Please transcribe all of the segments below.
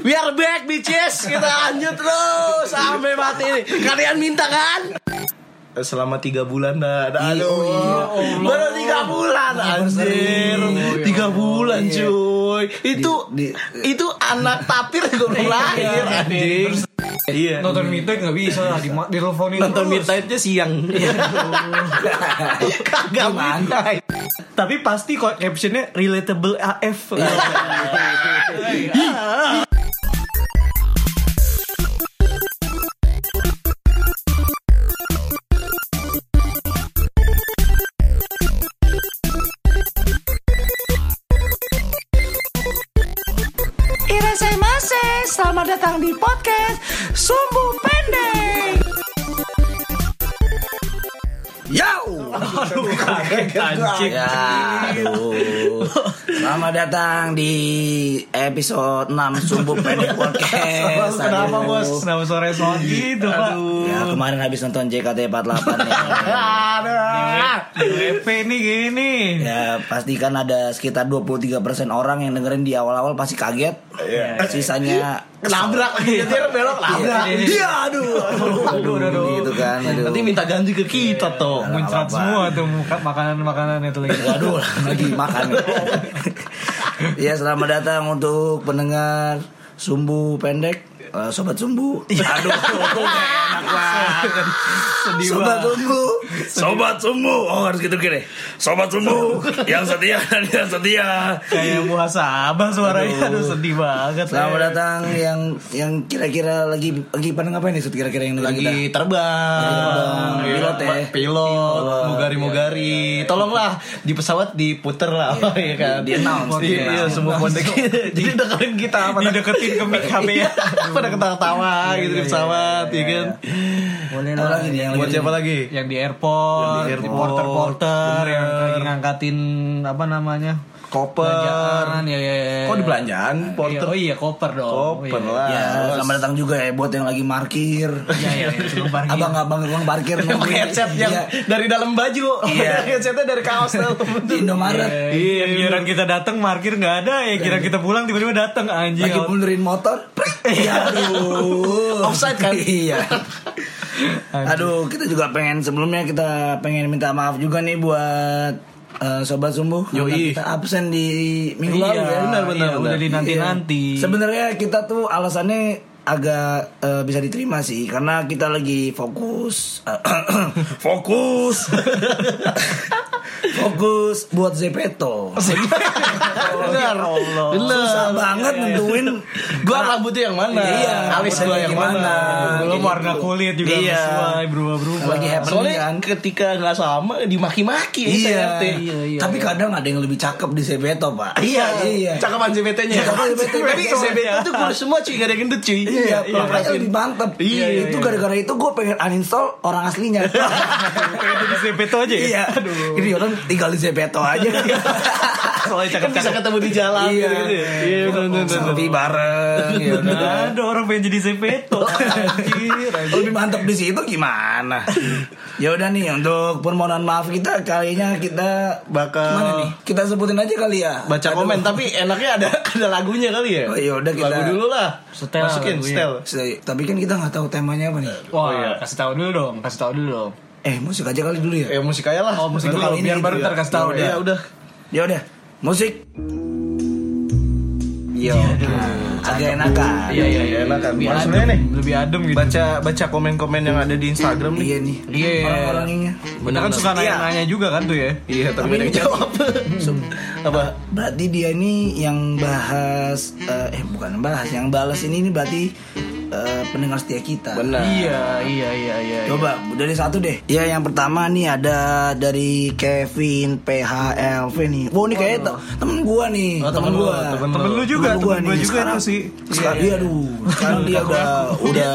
We are back bitches. Kita lanjut terus. Sampai mati ini. Kalian minta kan? Selama tiga bulan dah dah, Aduh. Baru tiga bulan Anjir. Tiga bulan cuy. Itu Di- Itu anak tapir juga belum lahir Anjir Iya. Nonton midnight nggak bisa lah di di teleponin Nonton midnight-nya siang. Kagak midnight Tapi pasti kok captionnya relatable AF. Irasemase, selamat datang di podcast Sumbu Pendek. Yo. Anjing. Ya, aduh. Selamat datang di episode 6 Sumbu Pendek Podcast. Kenapa Aduh. bos? Kenapa sore sore gitu pak? Ya kemarin habis nonton JKT48 ya. EP nih gini. Ya pastikan ada sekitar 23% orang yang dengerin di awal-awal pasti kaget. Sisanya Nabrak lagi nyetir belok nabrak Iya aduh. Aduh, aduh, aduh. Gitu kan. Aduh. Nanti minta ganti ke kita tuh Muncrat semua tuh muka makanan-makanan itu lagi. Waduh, lagi makan. ya, selamat datang untuk pendengar Sumbu Pendek. Eh, Sobat Sumbu. Aduh, enak banget. Sobat Sumbu. Sobat Sumbu. Oh, harus gitu kiri. Sobat Sumbu yang setia dan yang setia. Kayak muhasabah suaranya. Aduh sedih banget. Selamat ya. datang yang yang kira-kira lagi lagi pada ngapain nih kira-kira yang dengerin kita? lagi terbang, terbang. Iya, Pilot ya? pilot, mugari mugari, tolonglah di pesawat diputer lah, oh, iya kan, Di- Iya, iya, di-announce. semua kondek, jadi dengerin kita, pada Dideketin ke mic HP ya. Pada ketawa-tawa gitu di pesawat, iya kan, Boleh Apa lagi yang buat siapa lagi? yang di airport, Yang di airport. porter-porter yang lagi ngangkatin apa namanya? Koper, Belanjaan, ya, ya, ya. kok di belanjaan, porter, Oh iya, koper dong. koper Oh, iya. lah, Ya, selamat datang juga ya buat yang lagi parkir. Iya, iya, iya, tukang parkir. Abang-abang yang parkir Pakai headset yang Iya. dari dalam baju, Iya. headsetnya dari kaos tuh, di Indomaret. Iya, giliran kita datang parkir nggak ada ya. Kira kita pulang tiba-tiba datang anjing. lagi mundurin motor. Iya, aduh. Offside kan? Iya. Aduh, kita juga pengen sebelumnya kita pengen minta maaf juga nih buat eh, sobat sumbu Yoi. kita absen di minggu Iya, lalu ya. benar, benar, iya, benar. udah dinanti-nanti. Iya. Sebenarnya kita tuh alasannya agak eh, bisa diterima sih karena kita lagi fokus fokus fokus buat Zepeto. benar, benar, Susah banget nentuin Gua rambutnya yang mana? Iya, alis rambutnya gua yang mana? Belum warna gitu. kulit juga Iya. sesuai berubah-berubah. Lagi Soalnya kan. ketika nggak sama dimaki-maki ya, Iya. Iya, iya, Tapi iya. kadang ada yang lebih cakep di Zepeto, Pak. Iya, iya. Cakapan CBT. Tapi CBT itu kurus semua cuy, gak ada yang gendut cuy. Iya, perhatiin. lebih mantep. Iya, iya, itu iya. gara-gara itu gue pengen uninstall orang aslinya. Kayak di Zepeto aja ya? iya. Aduh. Ini orang tinggal di Zepeto aja. Soalnya Kan bisa cakep-cakep. ketemu di jalan Iya. gitu ya. Iya, benar. Selfie bareng. ya ada orang pengen jadi Zepeto. Lebih mantep di situ gimana? ya udah nih untuk permohonan maaf kita kalinya kita Bakal- gimana nih? Kita sebutin aja kali ya. Baca Aduh. komen tapi enaknya ada ada lagunya kali ya. Oh, iya, udah kita- Lagu dulu lah. Setel Masukin setel. Se- Tapi kan kita nggak tahu temanya apa nih. Wah, Oh, iya. kasih tahu dulu dong, kasih tahu dulu dong. Eh musik aja kali dulu ya. Ya musik aja lah. Oh, musik dulu, kali ini biar baru ntar kasih tahu Ya udah. Ya udah, musik. Yo, agak enakan. Iya iya iya enak kan. Lebih Maksudnya adem, nih lebih adem gitu. baca baca komen-komen yang ada di Instagram nih. Iya nih. Iya. Orang-orangnya. Kita kan suka nanya-nanya juga kan tuh ya. Iya, tapi yang jawab. Apa? Berarti dia ini yang bahas eh, eh bukan bahas, yang balas ini ini berarti eh, pendengar setia kita. Benar. Iya, iya, iya, iya. Coba dari satu deh. Ya yang pertama nih ada dari Kevin PHLV nih. Wow ini kayak te- temen gua nih, Oh, temen temen gua. temen Temen lu juga, Temen gua temen gua nih. juga Sekarang- sih. Sekarang dia aduh, sekarang dia udah udah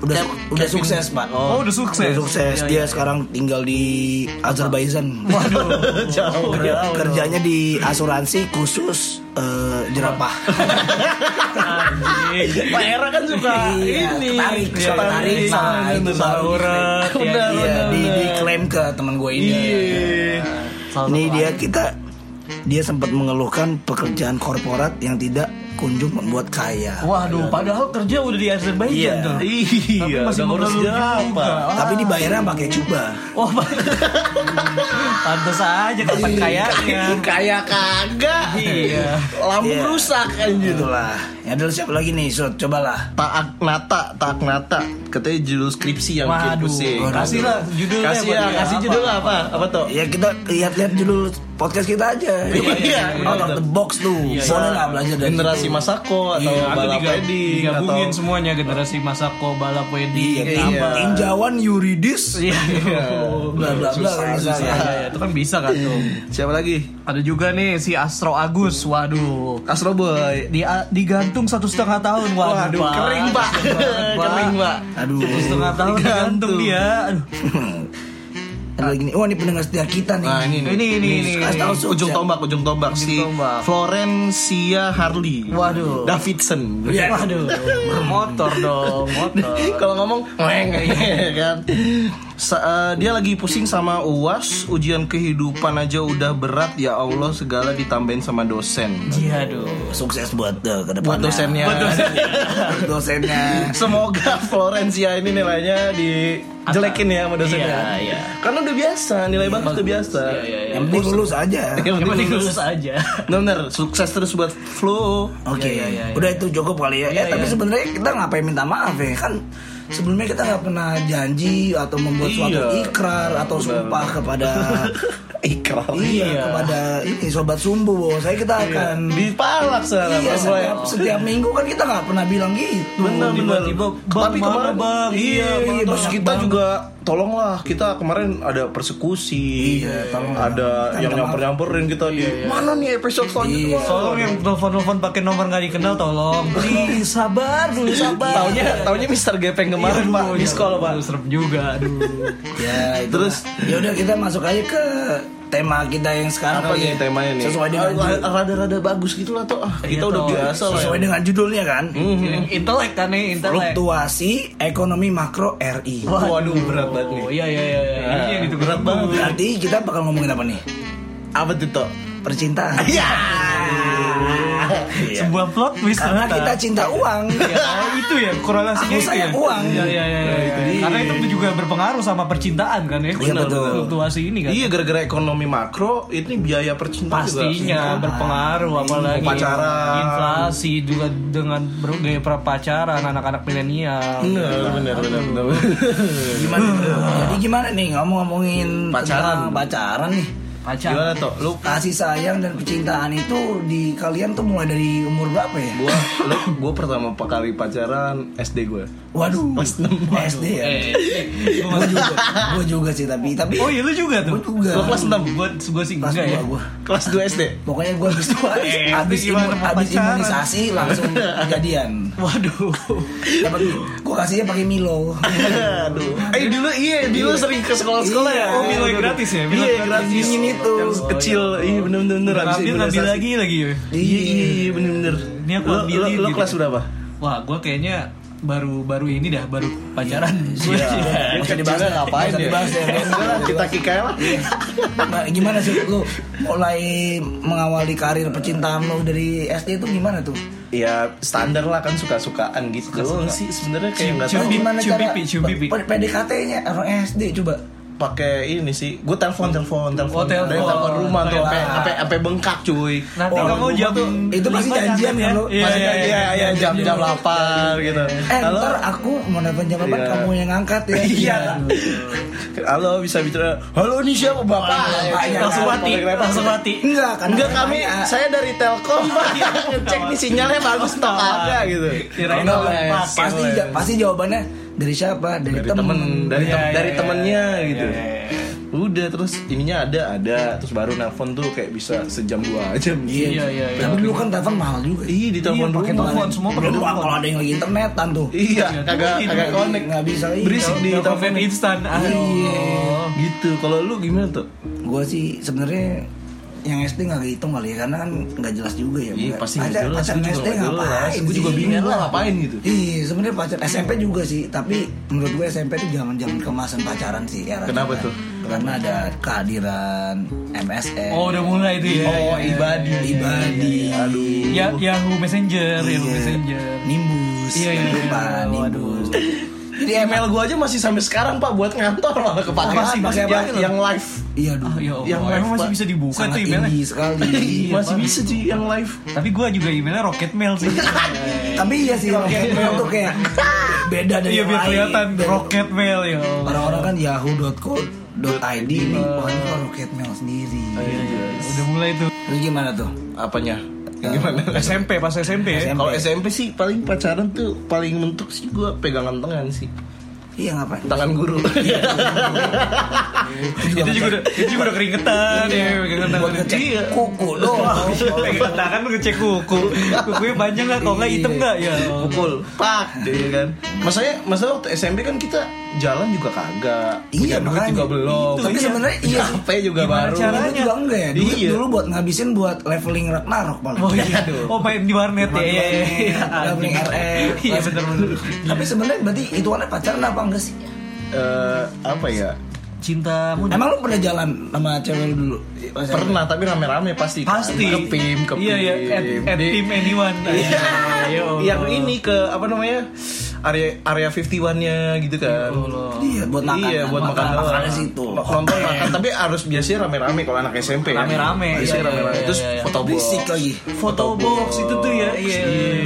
udah udah sukses, Pak. Oh, udah sukses. Udah sukses. Iya, Dia iya. sekarang tinggal di Azerbaijan. Jauh Ker- jauh. kerjanya di asuransi khusus eh, jerapah. Anjing. Pak Era kan suka Iya, ini. ketarik, Iya, suka tarik. iya, Nah, itu ya, Benar, Iya, di diklaim ke teman gue ini. Iya. Ini dia kita dia sempat mengeluhkan pekerjaan korporat yang tidak kunjung membuat kaya. Waduh, padahal kerja udah di Azerbaijan Iya. tuh. Iya, Tapi masih ngurus apa? Tapi dibayarnya pakai cuba. Oh, pantas aja kapan kayaknya. Kayak kagak. Iya. Iya. rusak anjir. Itulah. Ya dulu siapa lagi nih, Sud? Cobalah. Taak Nata, Taak Nata. Katanya judul skripsi yang bikin Waduh, pusing. kasih lah judulnya Kasih ya, kasih Apa? judul apa? Apa tuh? Ya kita lihat-lihat judul podcast kita aja. Iya, Out of the box tuh. Boleh lah belajar dari Generasi situ. Masako atau Iya, balap wedding digabungin atau semuanya generasi Masako, balap wedding, Iya, Iya. tinjauan yuridis. Iya. Bla bla bla Iya, iya, itu kan bisa kan tuh. siapa lagi? Ada juga nih si Astro Agus, waduh. Astro Boy. Di, digantung satu setengah tahun, waduh, Waduh, kering, Pak. Kering, Pak. Aduh. Satu setengah tahun digantung dia. Aduh. Ada lagi nih. Wah, ini pendengar setia kita nih. Nah, ini nih. Ini ini ini. Kasih tahu Sud. Ujung tombak, ujung tombak si tombak. Florencia Harley. Waduh. Davidson. Iya, waduh. Motor dong, motor. Kalau ngomong ngeng iya kan. Sa- eh, dia lagi pusing sama UAS, ujian kehidupan aja udah berat ya Allah segala ditambahin sama dosen. Iya, aduh. Sukses buat uh, ke Buat depannya. dosennya. Buat dosennya. Semoga Florencia ini nilainya dijelekin ya sama dosennya. Iya, iya. Karena udah biasa, nilai bagus udah biasa. Iya, iya, iya. Yang penting lulus aja. Yang Yang penting lulus. aja. Bener, sukses terus buat Flo. Oke, Iya, iya, iya. udah itu cukup kali ya. Iya, eh, tapi iya. sebenarnya kita ngapain minta maaf ya kan? Sebelumnya kita nggak pernah janji atau membuat suatu Iya. ikrar atau sumpah kepada Ikrar. iya, Iya. kepada ini sobat sumbu bahwa saya kita akan Dipalak sekarang. iya Bang. setiap, setiap minggu kan kita nggak pernah bilang gitu. Tiba-tiba, Bang, Tapi kemarin Bang? Iya, Iya, Bang, terus kita banget. juga tolonglah kita kemarin ada persekusi. Iya, tolong. Ada Kan yang nyamper nyamperin kita di mana nih episode selanjutnya. Tolong yang telepon-telepon pakai nomor nggak dikenal tolong. Please sabar dulu sabar. Taunya taunya Mister Gepeng kemarin Pak di sekolah Pak. Aduh, serem juga aduh. Ya, itu Terus? ya udah kita masuk aja ke tema kita yang sekarang Apa kali nih ya. temanya nih? Sesuai dengan Ah, rada-rada bagus gitu lah tuh. Ah, kita Iya, udah toh. biasa lah. sesuai dengan judulnya kan. Intelek kan nih, intelek. Fluktuasi ekonomi makro RI. Waduh berat banget nih. Oh iya iya iya. iya. Ini yang itu berat banget. Berarti kita bakal ngomongin apa nih? Apa tuh? Percintaan. Iya. Iya. Sebuah plot twist Karena ternyata. kita cinta uang. Ya, oh, itu ya korelasinya Aku itu ya. uang. Iya iya iya. iya. Karena itu juga berpengaruh sama percintaan kan ya. Iya, betul. Fluktuasi ini kan. Iya gara-gara ekonomi makro ini biaya percintaan Pastinya juga. berpengaruh apalagi Pacaran. inflasi juga dengan berbagai pacaran anak-anak milenial. Bener, bener, bener. Gimana? Jadi gimana nih ngomong-ngomongin Pacaran. pacaran nih? Pacaran. Gimana Tok? Lu Kasih sayang dan percintaan itu di kalian tuh mulai dari umur berapa ya? gua lu gua pertama kali pacaran SD gua. Waduh, Kelas enam. SD ya. Eh, Gue juga, gue juga sih tapi tapi Oh iya lu juga tuh. Gua juga. Gua kelas 6. Gua gua sih kelas enggak ya. gue. Kelas 2 SD. Pokoknya gue habis habis, Eh, habis, habis imunisasi langsung jadian. Waduh. Dapat gue kasihnya pakai Milo. Aduh. Eh dulu iya, dulu sering ke sekolah-sekolah ya. Oh, Milo gratis ya? Milo Iya, gratis. Dingin itu. Kecil. Iya, bener-bener bener. Habis Ngambil lagi lagi ya. Iya, iya, iya, bener-bener. Ini aku ambilin lo- gitu. kelas berapa? Wah, gua kayaknya baru baru ini dah baru pacaran. Gak usah dibahas Juga ngapain Gak usah ya? dibahas ya. Enggak kita kikai lah. Nah, gimana sih lu mulai mengawali karir percintaan lu dari SD itu gimana tuh? Ya standar lah kan suka-sukaan gitu doang sih sebenarnya kayak nggak Cium tahu gimana cium cara pipi, cium pipi. P- PDKT-nya orang SD coba. Pakai ini sih. Gue telepon telepon telepon. Oh, telepon. dari telepon rumah tuh sampai sampai sampai bengkak cuy. Nanti Oh, kamu jam itu pasti janjian nyampe ya, lu? Iya, Pasti iya, kan, iya iya jam jam 8 gitu. Eh halo? ntar aku mau nelfon jam apa Iya. kamu yang ngangkat ya. Iya. Halo bisa bicara halo ini siapa bapak? Bapaknya Langsung kan, mati, langsung mati. Enggak kan Enggak kami, saya dari Telkom pak. Ngecek nih sinyalnya bagus atau kagak gitu. Apa, pasti pasti jawabannya dari siapa? Dari, dari temen. temen, dari Iya, tem- iya, dari iya, temennya iya, gitu. iya, iya. Udah terus ininya ada ada terus baru nelpon tuh kayak bisa sejam dua jam. Iya, iya, iya. Tapi dulu kan telepon mahal juga. Iya di telepon Iya, telepon semua Dulu telepon. kalau ada yang lagi internetan tuh. Iya, kagak Iya, kagak iya. connect. Nggak bisa iya. Berisik di Telepon instan. Aduh. Gitu. Kalau lu gimana tuh? Gue sih sebenarnya yang SD nggak hitung kali ya karena kan nggak jelas juga ya. Iya pasti nggak jelas. pacar Gue juga SD ngapain? Gue juga sih? bingung lah ngapain gitu. Iya sebenarnya pacar SMP juga sih tapi menurut gue SMP itu zaman zaman kemasan pacaran sih era Kenapa kita. tuh? Karena ada kehadiran MSN. Oh udah mulai tuh ya. Oh, Ya, ya, ibadi. ya, ya. Ibadi. Aduh. Ya Yahoo Messenger, Yahoo Iya. Messenger. Nimbus. Iya, iya, Jangan iya. Nimbus. Jadi email gue aja masih sampai sekarang pak buat ngantor malah kepake yang, yang live. Iya dulu. Oh, ya Allah. Yang live, masih Pak. bisa dibuka Sangat tuh emailnya. tinggi sekali. Iya, masih Pak. bisa sih yang live. Tapi gue juga emailnya Rocket Mail sih. Tapi iya sih Rocket Mail tuh kayak beda dari Iya yang lain. kelihatan Beda. Rocket Mail ya. Orang-orang kan yahoo.co.id nih, wah ini kok Rocket Mail sendiri. Udah mulai tuh. Terus gimana tuh? Apanya? Yang gimana? SMP pas SMP ya. SMP. Kalau SMP sih paling pacaran tuh paling mentok sih gue pegangan tangan sih. Iya ngapain? Tangan guru. Itu juga udah itu juga udah keringetan ya pegangan tangan. Buat ngecek Iya. kuku doang. Pegangan tangan lu ngecek kuku. Kukunya panjang nggak? Kalau nggak hitam nggak? Ya. Pukul, pak, gitu kan. Masanya, masalah waktu SMP kan kita jalan juga kagak, Iya, punya duit makanya. juga belum. Tapi iya. sebenarnya iya. HP juga Gimana baru. caranya? Juga enggak ya? Dulu, Iya. dulu buat ngabisin buat leveling Ragnarok paling. Oh iya. Oh main di warnet ya. Iya iya. iya. Leveling RF. Iya benar benar. Tapi sebenarnya berarti itu kan pacaran apa enggak sih? Eh, apa ya? Cintamu Emang lu pernah jalan sama cewek lu dulu? Pernah tapi rame-rame pasti. kan. pasti Ke PIM, ke PIM. Iya iya. At, at team anyone. Iya. Ya. Yang ini ke apa namanya? Area area 51-nya gitu kan. Iya, buat makan. Iya, buat makan, doang. Makan di situ. Nonton makan, tapi harus biasanya rame-rame kalau anak SMP ya. Rame-rame, Biasanya iya, rame-rame. iya, Terus iya, iya. foto box. Foto box itu tuh ya. Iya.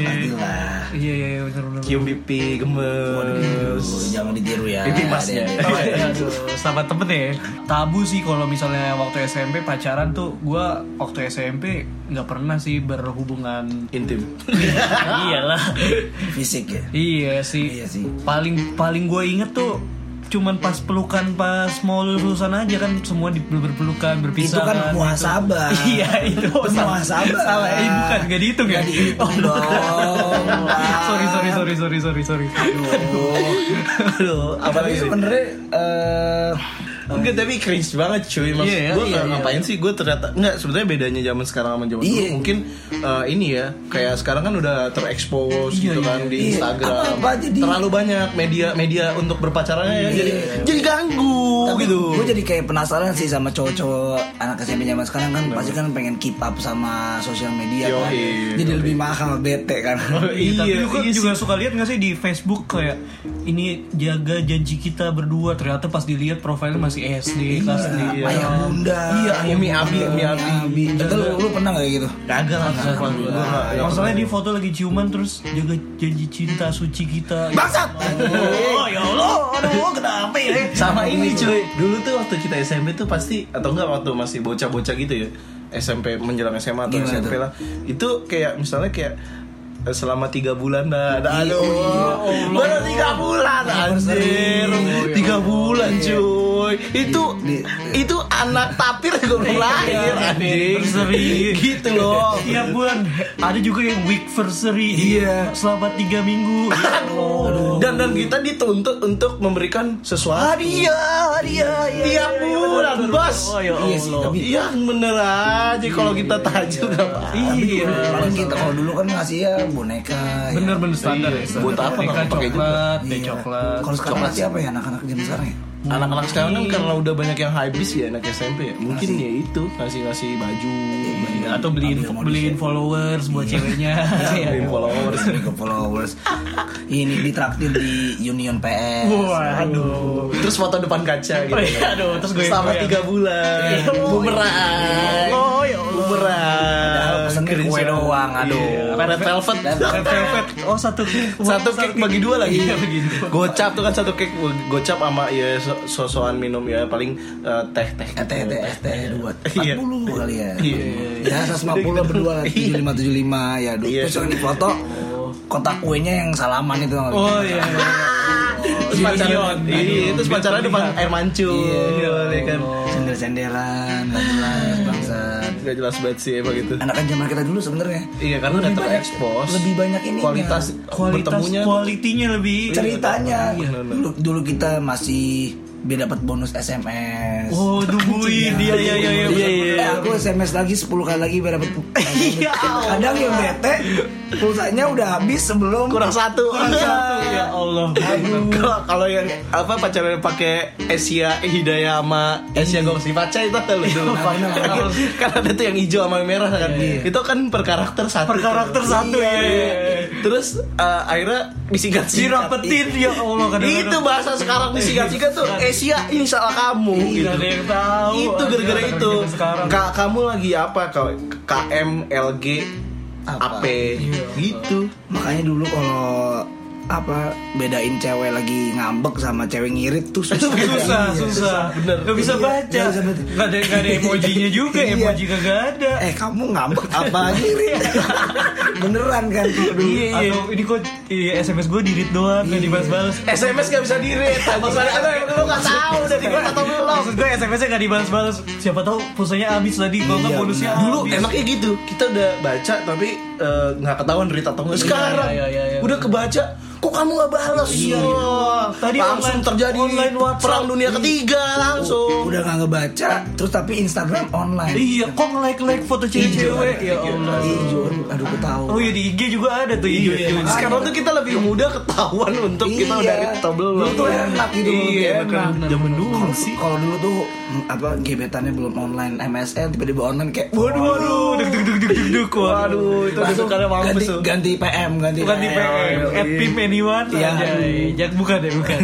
Pastilah. Iya iya iya, benar benar. Cium pipi, gemes. Jangan ditiru ya. Pipi iya, aduh, sahabat temen ya tabu sih kalau misalnya waktu SMP pacaran tuh gue waktu SMP nggak pernah sih berhubungan Intim. iyalah Fisik ya. iya sih Iya sih. paling paling gue inget tuh cuman pas pelukan pas mau lulusan aja kan semua di, berpelukan berpisah Itu kan muhasabah. iya itu muhasabah. salah eh bukan gak dihitung ya Nggak dihitung dong. sorry sorry sorry sorry sorry sorry Aduh, apa Tapi lagi? sebenarnya eh Enggak tapi cringe banget cuy Maksud Iya, iya, gue iya, iya. ngapain sih gue ternyata Enggak sebenarnya bedanya zaman sekarang sama zaman dulu Iya. Mungkin eh, ini ya Kayak sekarang kan udah terekspos Iya, gitu iya, kan Di iya. Instagram Apa-apa jadi- Terlalu banyak media-media untuk berpacarannya ya Jadi jadi ganggu tapi gitu gue jadi kayak penasaran sih sama cowok-cowok anak SMP zaman sekarang kan pasti kan pengen keep up sama sosial media kan. Yoi, Jadi yoi. lebih mahal bete kan. Iya, tapi Iya, lu kan iya juga suka lihat gak sih di Facebook kayak ini jaga janji kita berdua ternyata pas dilihat profilnya masih SD kelas D. Iya. Ayah bunda. Iya, Umi Abi, Umi Abi. Abi. Betul lu, lu pernah gak gitu? Kagak lah Masalahnya di foto lagi ciuman terus jaga janji cinta suci kita. Bangsat. Oh ya Allah, aduh kenapa ya? sama ini cuy dulu tuh waktu kita SMP tuh pasti atau enggak waktu masih bocah-bocah gitu ya SMP menjelang SMA atau SMP lah itu kayak misalnya kayak selama tiga bulan dah dah Iya, aduh oh iya. baru tiga bulan anjir tiga bulan cuy itu Di- itu anak tapir juga belum lahir anjing Anniversary. gitu loh Tiap bulan ada juga yang week versary. Iya. Selama tiga minggu. Aduh. Dan dan kita dituntut untuk memberikan sesuatu. Hadiah, hadiah, tiap bulan, bos. Oh ya Iya sih, Allah. tapi Iya bener aja kalau kita tajil gak apa. Iya. Paling kita kalau dulu kan ngasih ya boneka. ya. Bener-bener standar ya. standar. Buat apa pakai coklat, teh Iya. coklat. Kalau sekarang ngasih apa ya anak-anak zaman sekarang ya? Anak-anak sekarang kan karena udah banyak yang habis ya anak SMP ya. Mungkin ya itu ngasih ngasih baju, Iya, atau beliin beliin followers buat ceweknya. Iya. beliin followers. Ke followers. Ini ditraktir di Union PS. Waduh. Terus foto depan kaca gitu. Oh iya, aduh, terus gue Selama tiga bulan. Bumerang. Oh ya. Bumerang. Pesennya kue doang, aduh. Iya. Red velvet. Red velvet. Oh satu satu cake bagi dua lagi Iya gocap tuh kan satu cake gocap sama ya sosokan minum ya paling eh, teh teh Eh, teh teh es teh dua Iya. 40 kali ya. Iya. Ya 150 berdua lah 75 75 ya. Iya. Terus yang di foto kotak kuenya yang salaman itu? Oh iya. terus pacaran iya terus pacaran depan air mancur Iya. ya kan Sendel-sendelan, nggak jelas bangsat. Gak jelas banget sih emang gitu Anak kan zaman kita dulu sebenarnya Iya karena udah terekspos lebih banyak ini Kualitas Kualitas bertemunya kualitinya lebih ceritanya. Iya. Dulu, dulu kita masih biar dapat bonus SMS. Oh, nungguin dia ya ya ya. Iya, iya. aku SMS lagi 10 kali lagi biar dapat. Iya. Kadang yang bete pulsanya udah habis sebelum kurang satu Ya Allah. Kalau kalau yang apa pacarnya pakai Asia Hidayah sama Asia Gongsi Paca itu lu dulu? kan ada tuh yang hijau sama yang merah kan. Itu kan per karakter satu. Per karakter satu, iya, iya, iya. Terus eh, akhirnya disingkat Dirapetin ya Allah kadang-kadang. Itu bahasa sekarang disingkat-singkat tuh Asia ini salah kamu gitu. Nggak ada yang tahu. Itu gara-gara itu. Kak kamu lagi apa kau KM LG Apa? AP gitu. Makanya dulu kalau apa bedain cewek lagi ngambek sama cewek ngirit tuh susah. susah Iya, susah Bener. nggak bisa Iya, baca nggak bisa baca. nggak ada nggak ada emojinya juga Iya. emoji kagak ada Eh kamu ngambek apa ngirit? Beneran kan? Aduh. iya iya atau ini kok iya, sms gue di read doang nggak dibalas-balas SMS gak bisa di-read. Masalahnya kan lu gak tahu udah di-read atau belum. maksud gue sms-nya nggak dibalas-balas siapa tahu pulsanya habis tadi kalau nggak Iya, bonusnya Dulu habis. enaknya gitu. Kita udah baca tapi eh, nggak ketahuan read atau enggak. Sekarang iya, iya, iya, udah kebaca kok kamu nggak balas? Iya. Wah, Tadi langsung online- terjadi online WhatsApp. perang dunia ketiga langsung. Udah gak ngebaca, terus tapi Instagram online. iya kok nge-like-like foto cewek-cewek ya Allah Hijau, aduh ketahu. oh iya di IG juga ada tuh hijau hijau Sekarang tuh kita lebih mudah ketahuan untuk kita udah read atau belum. Dulu tuh enak gitu Iya, zaman dulu sih kalau dulu tuh apa gebetannya belum online MSN tiba-tiba online kayak waduh waduh deg deg deg deg deg Waduh, itu langsung desukannya mampus ganti, tuh. ganti PM ganti PM pim anyone. Anjay. jangan bukan ya bukan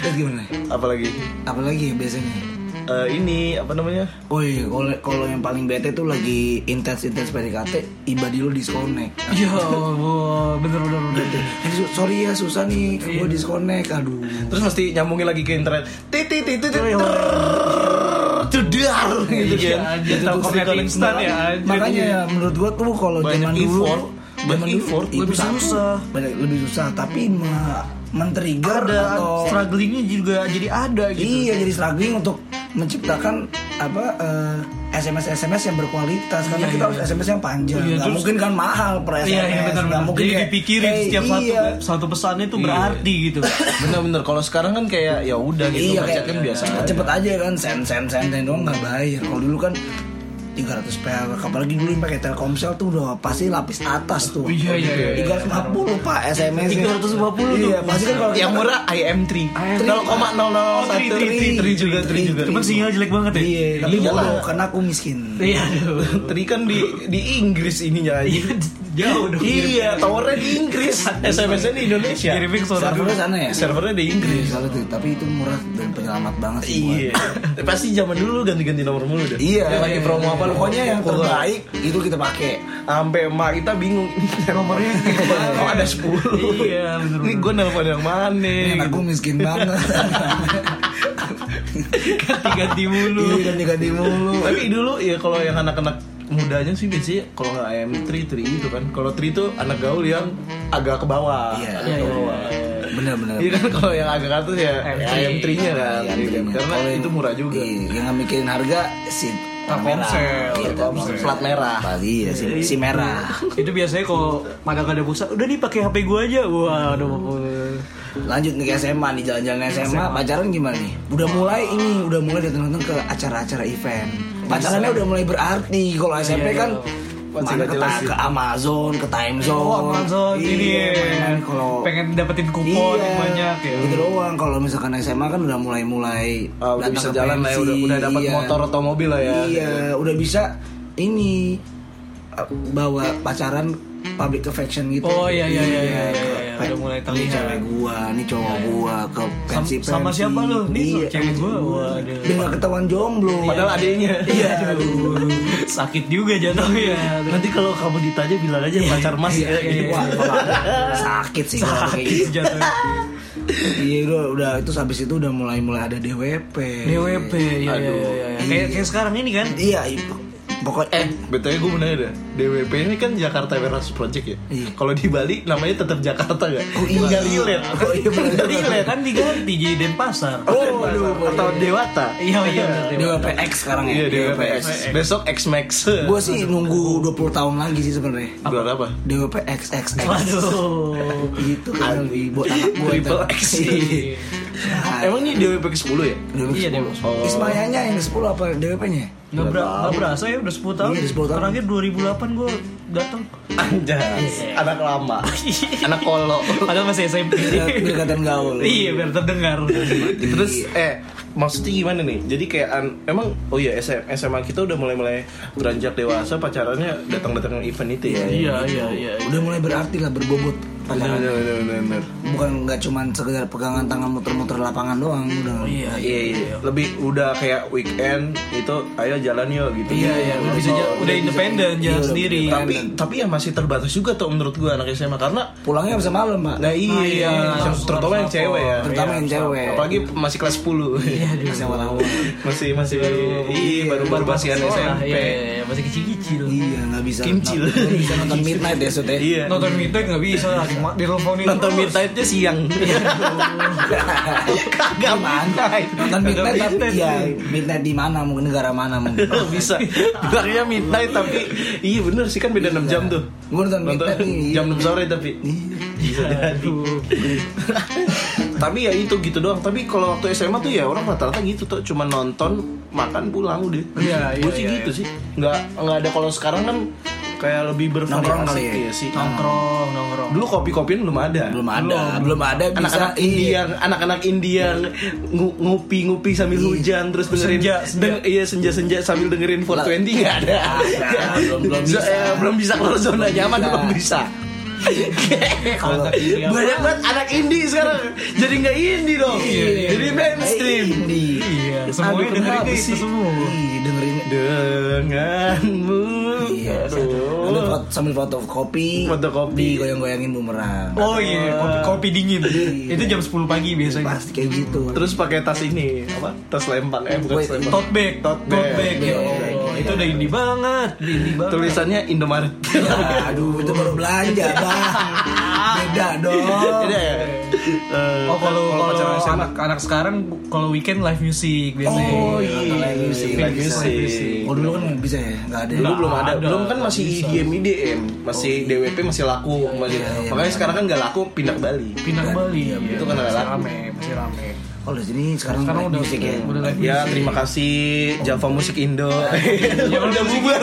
Terus gimana? Apalagi Apalagi ya biasanya? Eh, ini apa namanya? Iya, kalau kalau yang paling bete tuh lagi intens intens PDKT, ibadi lu disconnect. ya Allah bener bener bener Eh, sorry ya susah nih, gue disconnect. Aduh. Terus mesti nyambungin lagi ke internet. Titit titit. Jedar gitu Iya, kan. anjir, Telkomnet instan ya. Makanya ya menurut gua tuh kalau zaman dulu zaman effort, itu lebih susah. banyak lebih susah tapi me- men-trigger ada atau strugglingnya juga jadi ada gitu iya jadi struggling untuk menciptakan apa eh, SMS SMS yang berkualitas karena Iya, kita iya. harus SMS yang panjang Iya, nggak terus- mungkin kan mahal per SMS Iya, iya benar nggak benar. mungkin Jadi kayak, dipikirin "Hey, setiap satu iya. satu pesannya itu Iya. berarti gitu. Bener-bener kalau sekarang kan kayak ya udah gitu iya kayak kan biasa. aja. cepet aja kan send send send send doang nggak bayar kalau dulu kan 300 perak apalagi dulu yang pakai Telkomsel tuh udah pasti lapis atas tuh Iya, iya, iya. 350 pak SMS 350 tuh. iya pasti kan kalau Yang murah IM3 0,001 tri, tri, tri. tri juga tri juga. Cuman sinyal jelek banget ya. iya tapi Iya bodoh karena aku miskin Iya, aduh. Tri kan di di Inggris ininya aja. Jauh dong. Iya, towernya di Inggris, SMS-nya di Indonesia. Kirimnya ke servernya sana ya Servernya di Inggris. Iya, salah tuh. tapi itu murah dan penyelamat banget sih Iya. Pasti zaman dulu ganti-ganti nomor mulu deh. Iya, Yang lagi promo apa lu pokoknya yang terbaik itu kita pakai. Sampai emak kita bingung Nomornya Kok ada 10 Iya, Ini gue nelfon yang mana Enak gue miskin banget. ganti-ganti mulu. Iya ganti-ganti mulu. Tapi dulu ya kalau yang anak-anak mudanya sih biasanya kalau nggak IM3 tri itu kan. Kalau tri itu anak gaul yang agak ke bawah. Iya, agak iya, ke iya, bawah. Bener-bener. Iya kan kalau yang agak atas ya IM3. IM3-nya kan. Iya, Iya kan? iya. Karena Kalau yang- itu murah juga. Iya, yang nggak mikirin harga si Telkomsel, Iya, Telkomsel. Telkomsel. Plat merah. Pasti ya si, si merah. itu biasanya kalau pada gak ada pulsa udah nih pakai HP gua aja wah aduh Lanjut nih ke SMA nih jalan-jalan SMA, pacaran gimana nih? Udah mulai ini, udah mulai datang-datang ke acara-acara event. Pacarannya udah mulai berarti. Kalau SMP kan Masih mana ke, jelas ke Amazon, ke Time Zone. oh Amazon ini Iya, ya. main-main kalau pengen dapetin kupon Iya, yang banyak ya Gitu doang. Kalau misalkan SMA kan udah mulai-mulai Ah, udah bisa jalan lah ya, udah, udah dapat Iya. motor atau mobil lah ya. Iya, udah bisa ini uh, bawa pacaran public affection gitu. Oh, iya, iya, iya, iya, ke iya, iya, pe- udah mulai Ini terlihat. cewek gua, nih cowok gua ke pensi Sam- sama siapa lu? Nih, iya. cewek gua. Waduh. Biar gak ketahuan jomblo. Padahal adanya. Iya, aduh. sakit juga jatuhnya. Nanti kalau kamu ditanya bilang aja pacar mas Iya, ya. iya, wah, wah, sakit sih kalau kayak Sakit gitu. jatuhnya. Iya udah, udah itu habis itu udah mulai mulai ada DWP. DWP, ya, ya, ya, ya. Kayak kayak sekarang ini kan. Iya, pokoknya Eh, betulnya gue mau nanya deh. DWP ini kan Jakarta Warehouse Project ya. Iya. Kalau di Bali namanya tetap Jakarta gak? Oh, iya. Nggak relate. Oh, iya. Nggak relate. Kan diganti jadi Denpasar. Oh, aduh, atau Dewata. Iya, iya. bener, DWP X sekarang ya. Iya, DWP X. Besok X Max. Gue sih nunggu 20 tahun lagi sih sebenarnya. Bulan apa? DWP XXX Waduh. Gitu kan buat anak gue Triple X. Emang ini DWP ke 10 ya? Iya, deh. Oh. Ismayanya yang ke-10 apa DWP-nya? Nggak, ber nggak berasa ya udah 10 tahun. Iya, udah 10 tahun. Terakhir 2008 gue datang. Anjas, anak lama, anak kolo. Padahal masih SMP. Biar kelihatan gaul. iya, biar terdengar. Terus eh maksudnya gimana nih? Jadi kayak an- emang oh iya SM, SMA kita udah mulai-mulai beranjak dewasa pacarannya datang-datang event itu ya. Iya, iya, iya. Udah mulai berarti lah berbobot Bener, bener, bener, bener, bener. Bukan nggak cuman sekedar pegangan tangan muter-muter lapangan doang udah. Iya, Iya, iya. Lebih udah kayak weekend itu ayo jalan yuk gitu. Iya, iya, udah bisa ja- udah independen Iya, jalan sendiri. Tapi tapi ya masih terbatas juga tuh menurut gua anak SMA karena Pulangnya bisa malam, Pak. Nah iya, Ah, iya. yang- terutama yang cewek ya. Terutama yang cewek. Apalagi masih kelas 10. Iya, Masih masih masih iya baru baru Sekolah, SMP. Iya, iya, masih kecil-kecil. Iya, nggak bisa. Kimcil. nggak bisa nonton midnight ya, Sud. Iya. Nonton midnight nggak bisa, di diteleponin Nonton terus. midnight-nya siang. Kagak midnight. Nonton midnight tapi midnight. ya midnight di mana mungkin negara mana mungkin. Oh, bisa. Bilangnya midnight tapi iya bener sih kan beda 6 jam tuh. Gue nonton midnight nih. jam 6 sore tapi. Bisa jadi. tapi ya itu gitu doang. Tapi kalau waktu SMA tuh ya orang rata-rata gitu tuh cuma nonton, makan, pulang udah. Iya, iya, Gue sih iya, gitu sih. Nggak nggak ada kalau sekarang kan kayak lebih Nongkrong bervariasi kali ya? iya sih. Nongkrong, nongkrong. Dulu kopi-kopian belum ada. Belum ada, belum ada bisa anak-anak iya. India, anak-anak India ngu- ngupi-ngupi sambil hujan terus dengerin Senja, senja. deng- iya senja-senja sambil dengerin 420 nggak ada. belum- belum bisa. belum bisa keluar zona nyaman Bisa. belum bisa. Kalau Banyak banget anak indie sekarang jadi nggak indie dong, jadi mainstream. Indie. Iya, semuanya Aduh, dengerin sih? itu semua. Iya, dengerin Denganmu, Iya, aduh. Ada foto, sambil foto kopi, Fotokopi. digoyang-goyangin bumerang. Oh iya, kopi, kopi dingin. Iya. Itu jam 10 pagi biasanya. Pasti kayak gitu. Terus pakai tas ini apa? Tas lempang eh bukan tas lempang. Tote bag, Tote bag. ya Allah. Itu udah indie banget, indie banget. Tulisannya Indomaret. Aduh, itu baru belanja, Bang. Beda dong. Beda ya? Eh, Oh kalau kalau anak anak sekarang kalau weekend live music biasanya. Oh iya, live music. live music. Oh, dulu kan bisa ya? Nggak ada. Dulu Nggak belum ada, belum kan masih. IDM IDM, masih DWP masih laku, masih. iya, iya, makanya iya. sekarang kan nggak laku pindah ke Bali. Pindah ke Bali. Iya, itu kan ada lagu. rame, masih rame. Oh, di sini sekarang, Sekarang udah music ya. udah live Ya music. terima kasih Java Musik Indo. Jangan Udah musik bubar.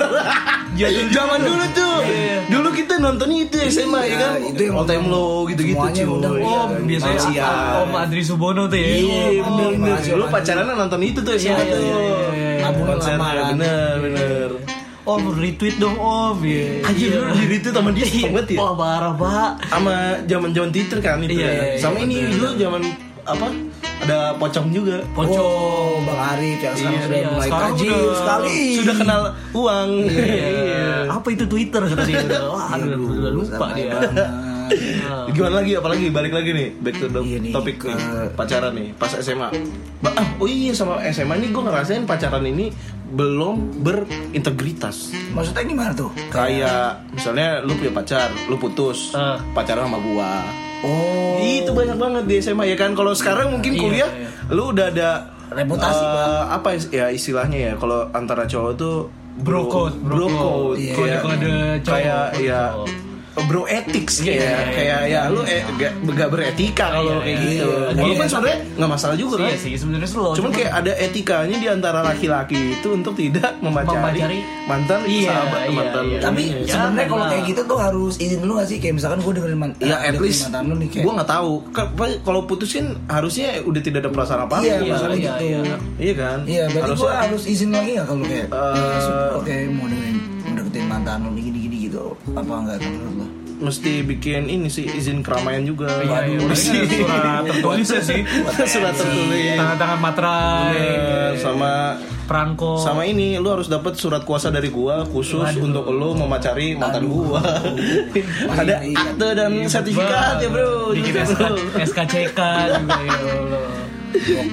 Zaman dulu tuh. Iya. Dulu kita nontonnya itu SMA ya kan. itu yang All time low gitu-gitu cuy. Oh, Iya, biasanya. Om Adri Subono tuh ya. Iya Oh, bener bener. Dulu Malaysia. pacaran nonton itu tuh SMA Iya, iya, tuh. iya, iya, iya. Nabung Konsernya lama kan. bener bener. Om retweet dong Om. Iya. Anjir dulu di itu sama dia banget ya. Wah parah pak. sama zaman zaman Twitter kan itu Iya, ya. iya, iya, sama ini bener. dulu zaman apa ada pocong juga Pocong. Oh, Bang Arif yang sekarang Iya, sudah iya. mulai Sekarang tajir udah- sekali. sudah kenal uang Iya. Apa itu Twitter? Wah, aduh, udah lupa dia. banget. Gimana lagi apalagi balik lagi nih back to the Iya nih, topik ke- nih, pacaran nih pas SMA. Ba- ah, oh iya sama SMA ini gue ngerasain pacaran ini belum berintegritas. Maksudnya gimana tuh? Kayak misalnya lu punya pacar, lu putus, Ah. pacaran sama gua. Oh, Itu banyak banget di SMA ya kan. Kalau sekarang mungkin Iya, kuliah iya. lu udah ada Reputasi, Bang. apa ya istilahnya ya kalau antara cowok tuh Bro code, bro bro code, Iya. kayak Kode-kode cowok, kayak ya. Bro ethics kayak Iya, kayak ya lu eh, gak, gak beretika kalau Iya, kayak iya, gitu. iya. Walaupun Iya. sebenarnya nggak masalah juga kan. Iya sih sebenarnya slow. Cuman kayak ada etikanya di antara laki-laki itu untuk tidak memacari, Memacari. mantan Iya, sahabat iya, mantan. iya. Tapi Iya. sebenarnya kalau kayak gitu tuh harus izin dulu gak sih? Kayak misalkan gue dengerin man Ya eh, at dengerin least mantan lu nih kayak. gue nggak tahu. Kalau putus kan harusnya udah tidak ada perasaan apa apa. Iya, Iya, masalah iya, gitu. iya. Iya kan? Iya, berarti gue harus izin lagi gak kalau kayak Eh, Oke, mau dengerin mau deketin mantan lu gini-gini gitu Apa enggak tuh menurut lo? mesti bikin ini sih izin keramaian juga. Iya, iya, Waduh, sih. paling surat tertulisnya sih. Surat tertulis. Tangan-tangan materai. Bener. sama Perangko. sama ini lu harus dapat surat kuasa dari gua khusus untuk lu memacari mantan gua. Ada Iya, akte dan sertifikat ya, Bro. Bikin SK, bro. SKCK juga ya Allah.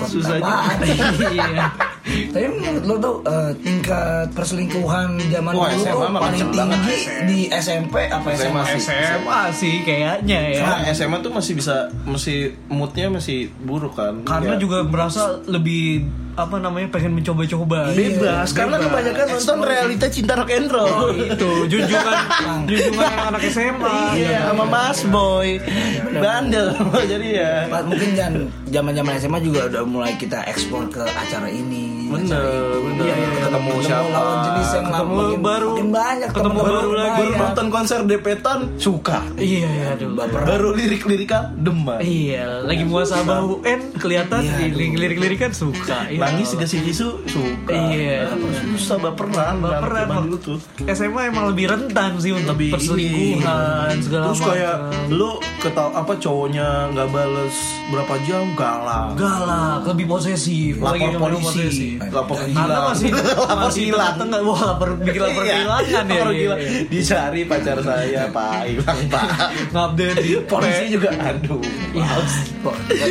Susah Apaan? Tapi menurut lo tuh eh, tingkat perselingkuhan zaman Wah, dulu SMA tuh paling tinggi di SMP apa SMA? SMA sih. SMA sih kayaknya ya. Nah, SMA tuh masih bisa masih moodnya masih buruk kan. Karena Ya. juga merasa lebih apa namanya pengen mencoba-coba. Bebas, karena kebanyakan nonton realita cinta rock and roll. Itu junjungan junjungan anak SMA. Iya, sama Mas Boy. Bandel. Jadi ya. Pak, mungkin jangan zaman-zaman SMA juga udah mulai kita ekspor ke acara ini. Bener, bener. Iya, iya, iya. Ketemu siapa? lawan jenis yang Ketemu makin, baru. makin banyak Ketemu teman-teman baru lagi. Baru nonton konser Depetan suka. Iya, iya, aduh. Baru lirik-lirikal demen. Iya, lagi muasabah UN kelihatan Iya, aduh. lirik-lirik kan suka. Iya. Nangis juga si Jisoo suka. Iya. Susah baperan. Baperan, dulu tuh. SMA emang lebih rentan sih untuk Lebih perselingkuhan segala Terus kayak lu ketau apa cowoknya nggak bales berapa jam galak. galak, lebih posesif, Lapor lagi polisi, lapor hilang. masih Lapor hilang. wah lapor bikin lapor Iya, kehilangan ya. iya, iya. Dicari pacar saya, Pak, hilang, Pak. Ngupdate Polisi juga aduh.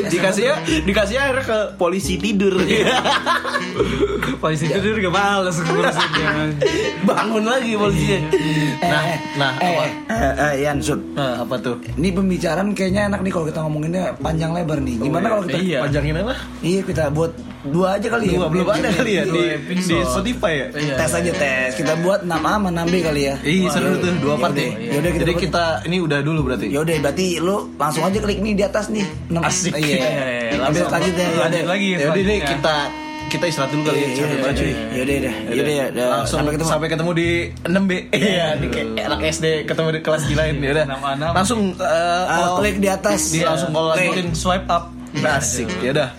Dikasih ya, dikasih akhirnya ke polisi tidur. Polisi itu dia juga males ngurusinnya. Bangun lagi polisinya. Nah, eh, nah eh, apa? eh, eh, Yan, Sud. Nah, apa tuh? Ini pembicaraan kayaknya enak nih kalau kita ngomonginnya panjang lebar nih. Gimana kalau kita Iya. Panjangin apa? Iya kita buat dua aja kali ya. Dua, belum ada kali ya di, di Spotify ya? Iya. Tes aja tes. Kita buat 6A sama 6B kali ya. Ih, seru tuh dua part Yaudah, ya. yaudah, kita Jadi kita ini udah dulu berarti. Yaudah berarti lu langsung aja klik nih di atas nih. 6 Asik. Iya. Iya, iya, iya. Lanjut lanjut ya. Lanjut lagi. Ya udah ini kita kita istirahat dulu kali ya. Iya, Capek iya, banget, cuy. iya. Yaudah deh. Yaudah ya. udah. Langsung Sampai ketemu. sampai ketemu di 6B. Iya, di kayak anak SD ketemu di kelas di lain ya udah. Enam A enam. Langsung eh, Ah, call- klik di atas. di langsung lanjutin swipe up. Asik. Ya udah.